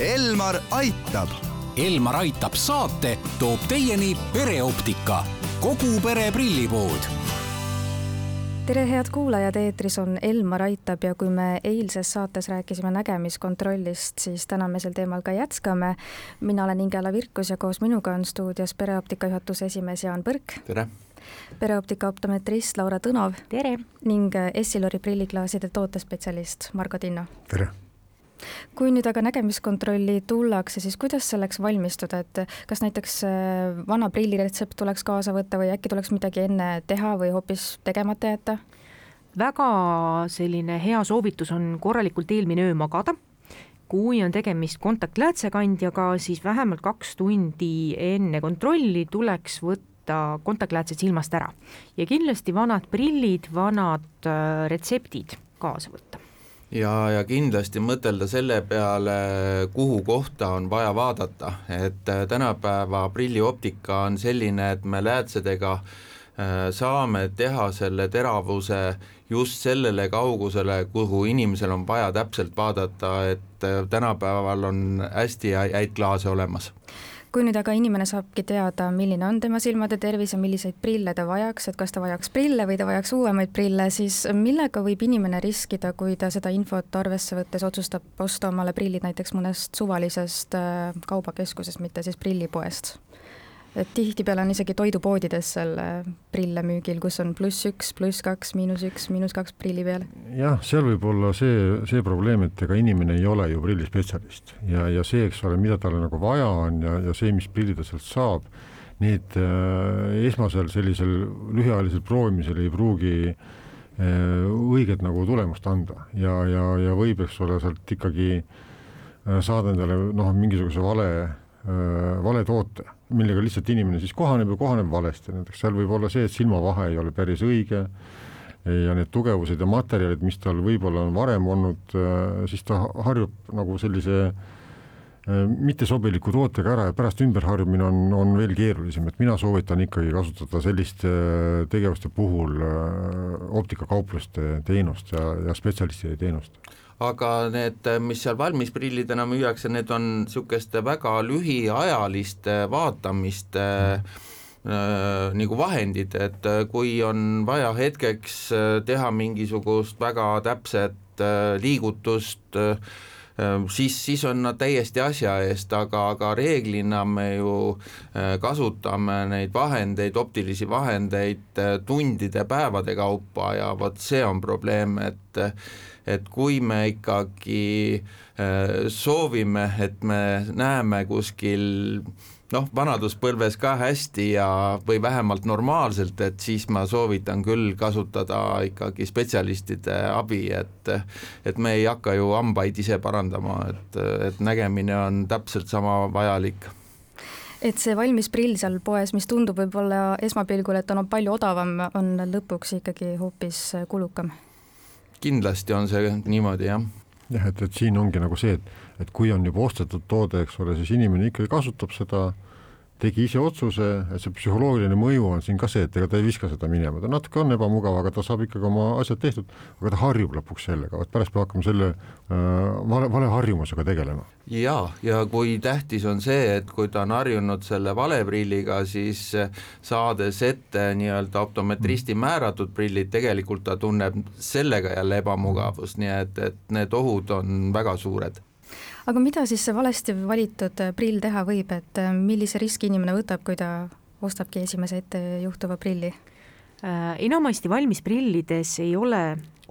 Elmar aitab. Elmar aitab saate toob teieni pereoptika, kogu pere prillipood tere, head kuulajad, eetris on Elmar Aitab ja kui me eilses saates rääkisime nägemiskontrollist, siis täna me sel teemal ka jätkame. mina olen Ingela Virkus ja koos minuga on stuudios pereoptika juhatuse esimees Jaan Põrk. tere! pereoptika optometrist Laura Tõnov. tere! ning Essilori prilliklaaside tootespetsialist Margo Tinno. tere! Kui nüüd aga nägemiskontrolli tullakse, siis kuidas selleks valmistuda, et kas näiteks äh, vana prilliretsept tuleks kaasa võtta või äkki tuleks midagi enne teha või hoopis tegemata jätta? väga selline hea soovitus on korralikult eelmine öö magada. Kui on tegemist kontaktläätsekandjaga, siis vähemalt kaks tundi enne kontrolli tuleks võtta kontaktläätsed silmast ära. Ja kindlasti vanad prillid, vanad äh, retseptid kaasa võtta ja, ja kindlasti mõtelda selle peale, kuhu kohta on vaja vaadata, et äh, tänapäeva prillioptika on selline, et me läätsedega äh, saame teha selle teravuse just sellele kaugusele, kuhu inimesel on vaja täpselt vaadata, et äh, tänapäeval on hästi häid klaase olemas kui nüüd aga inimene saabki teada, milline on tema silmade tervis ja milliseid prille ta vajaks, et kas ta vajaks prille või ta vajaks uuemaid prille, siis millega võib inimene riskida, kui ta seda infot arvesse võttes otsustab osta omale prillid näiteks mõnest suvalisest äh, kaubakeskusest, mitte siis prillipoest? Et tihtipeale on isegi toidupoodides seal äh, prille müügil, kus on pluss üks, pluss kaks, miinus üks, miinus kaks prilli peal. jah, seal võib olla see, see probleem, et ega inimene ei ole ju prillispetsialist ja, ja see, eks ole, mida talle nagu vaja on ja, ja see, mis prillid ta sealt saab, need äh, esmasel sellisel lühiajalisel proovimisel ei pruugi äh, õiget nagu tulemust anda ja, ja, ja võib, eks ole, sealt ikkagi äh, saada endale noh, mingisuguse vale vale toote millega lihtsalt inimene siis kohaneb ja kohaneb valesti, näiteks seal võib olla see, et silmavahe ei ole päris õige ja need tugevused ja materjalid, mis tal võib-olla on varem olnud, siis ta harjub nagu sellise mittesobiliku tootega ära ja pärast ümberharjumine on, on veel keerulisem, et mina soovitan ikkagi kasutada selliste tegevuste puhul optikakaupluste teenust ja, ja spetsialistide teenust aga need, mis seal valmisprillidena müüakse, need on niisuguste väga lühiajaliste vaatamiste äh, nagu vahendid, et äh, kui on vaja hetkeks äh, teha mingisugust väga täpset äh, liigutust äh,, siis, siis on nad täiesti asja eest, aga, aga reeglina me ju kasutame neid vahendeid, optilisi vahendeid tundide, päevade kaupa ja vot see on probleem, et et kui me ikkagi äh, soovime, et me näeme kuskil noh, vanaduspõlves ka hästi ja, või vähemalt normaalselt, et siis ma soovitan küll kasutada ikkagi spetsialistide abi, et et me ei hakka ju hambaid ise parandama, et, et nägemine on täpselt sama vajalik et see valmis prill seal poes, mis tundub võib-olla esmapilgul, et on palju odavam, on lõpuks ikkagi hoopis kulukam kindlasti on see niimoodi, jah. Jah, et, et siin ongi nagu see, et, et kui on juba ostetud toode, eks ole, siis inimene ikkagi kasutab seda tegi ise otsuse, et see psühholoogiline mõju on siin ka see, et ega ta ei viska seda minema, ta natuke on ebamugav, aga ta saab ikkagi oma asjad tehtud, aga ta harjub lõpuks sellega, vot pärast peab hakkama selle äh, vale, vale harjumusega tegelema. jaa, ja kui tähtis on see, et kui ta on harjunud selle vale prilliga, siis saades ette nii-öelda optometristi määratud prillid, tegelikult ta tunneb sellega jälle ebamugavust, nii et, et need ohud on väga suured aga mida siis see valesti valitud äh, prill teha võib, et äh, millise riski inimene võtab, kui ta ostabki esimese ette juhtuva prilli? Äh, enamasti valmisprillides ei ole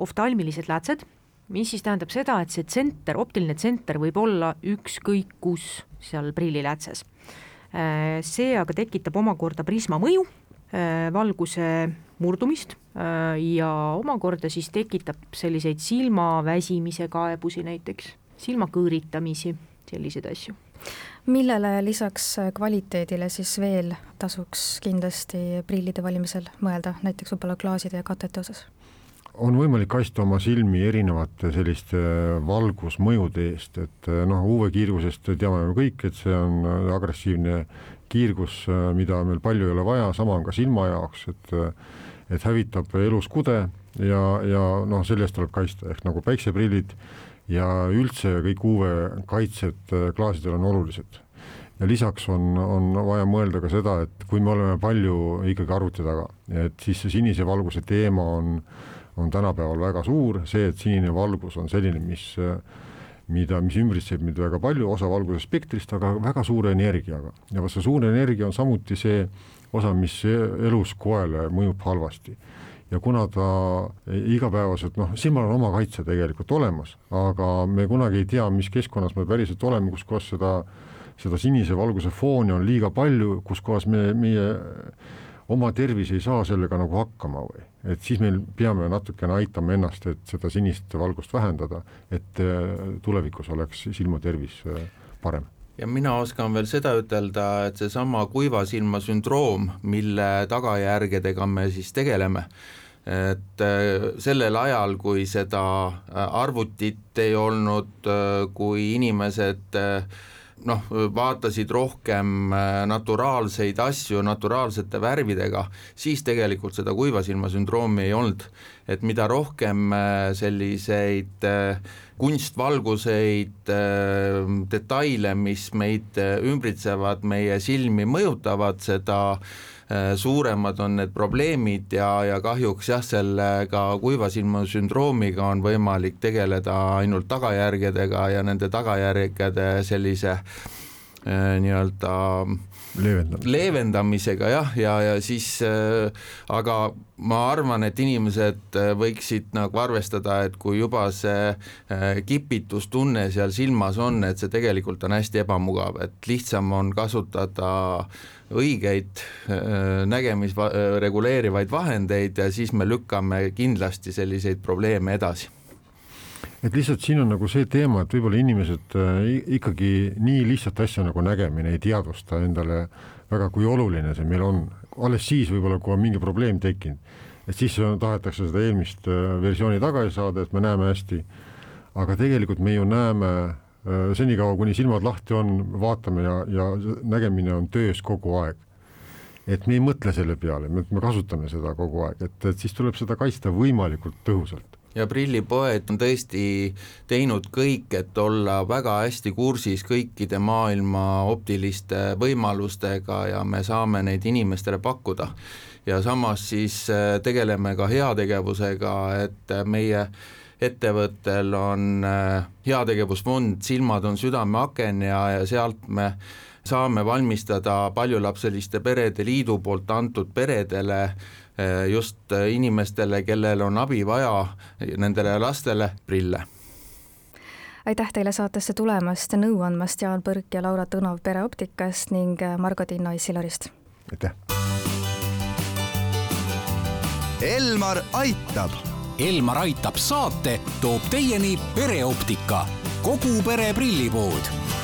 oftalmilised läätsed, mis siis tähendab seda, et see tsenter, optiline tsenter võib olla ükskõik kus seal prilliläätses. see aga tekitab omakorda prisma mõju, valguse murdumist ja omakorda siis tekitab selliseid silmaväsimise kaebusi näiteks silmakõõritamisi, selliseid asju. millele lisaks kvaliteedile siis veel tasuks kindlasti prillide valimisel mõelda, näiteks võib-olla klaaside ja katete osas? on võimalik kaitsta oma silmi erinevate selliste valgusmõjude eest, et noh, UV-kiirgusest teame ju kõik, et see on agressiivne kiirgus, mida meil palju ei ole vaja, sama on ka silma jaoks, et et hävitab elus kude ja, ja noh, selle eest tuleb kaitsta, ehk nagu päikseprillid ja üldse kõik UV-kaitsed klaasidel on olulised. ja lisaks on, on vaja mõelda ka seda, et kui me oleme palju ikkagi arvuti taga, et siis see sinise valguse teema on, on tänapäeval väga suur, see, et sinine valgus on selline, mis mida, mis ümbritseb meid väga palju, osa valguse spektrist, aga väga suure energiaga. ja vot see suur energia on samuti see osa, mis elus koele mõjub halvasti ja kuna ta igapäevaselt noh, silmal on oma kaitse tegelikult olemas, aga me kunagi ei tea, mis keskkonnas me päriselt oleme, kus kohas seda, seda sinise valguse fooni on liiga palju, kus kohas me, meie oma tervis ei saa sellega nagu hakkama või, et siis meil peame natukene aitama ennast, et seda sinist valgust vähendada, et äh, tulevikus oleks silmatervis äh, parem ja mina oskan veel seda ütelda, et seesama kuiva silma sündroom, mille tagajärgedega me siis tegeleme, et äh, sellel ajal, kui seda arvutit ei olnud, kui inimesed noh, vaatasid rohkem äh, naturaalseid asju naturaalsete värvidega, siis tegelikult seda kuivasilma sündroomi ei olnud. et mida rohkem äh, selliseid äh, kunstvalguseid, detaile, mis meid ümbritsevad, meie silmi mõjutavad, seda suuremad on need probleemid ja, ja kahjuks jah, sellega kuivasilma sündroomiga on võimalik tegeleda ainult tagajärgedega ja nende tagajärgede sellise äh, nii-öelda leevendamisega, leevendamisega jah, ja, ja siis äh, aga ma arvan, et inimesed äh, võiksid nagu arvestada, et kui juba see äh, kipitustunne seal silmas on, et see tegelikult on hästi ebamugav, et lihtsam on kasutada õigeid äh, nägemis reguleerivaid vahendeid ja siis me lükkame kindlasti selliseid probleeme edasi et lihtsalt siin on nagu see teema, et võib-olla inimesed äh, ikkagi nii lihtsat asja nagu nägemine ei teadvusta endale väga, kui oluline see meil on. alles siis võib-olla, kui on mingi probleem tekkinud, et siis tahetakse seda eelmist äh, versiooni tagasi saada, et me näeme hästi. aga tegelikult me ju näeme äh, senikaua, kuni silmad lahti on, vaatame ja, ja nägemine on töös kogu aeg et me ei mõtle selle peale, me, me kasutame seda kogu aeg, et, et siis tuleb seda kaitsta võimalikult tõhusalt ja prillipoed on tõesti teinud kõik, et olla väga hästi kursis kõikide maailma optiliste võimalustega ja me saame neid inimestele pakkuda. ja samas siis äh, tegeleme ka heategevusega, et äh, meie ettevõttel on äh, heategevusfond Silmad on südameaken ja, ja sealt me saame valmistada paljulapseliste perede liidu poolt antud peredele Eh, just eh, inimestele, kellel on abi vaja, nendele lastele prille aitäh teile saatesse tulemast, nõu andmast, Jaan Põrk ja Laura Tõnov Pereoptikast ning eh, Margo Tinno Issilarist. aitäh. Elmar aitab. Elmar aitab saate toob teieni pereoptika, kogu pere prillipood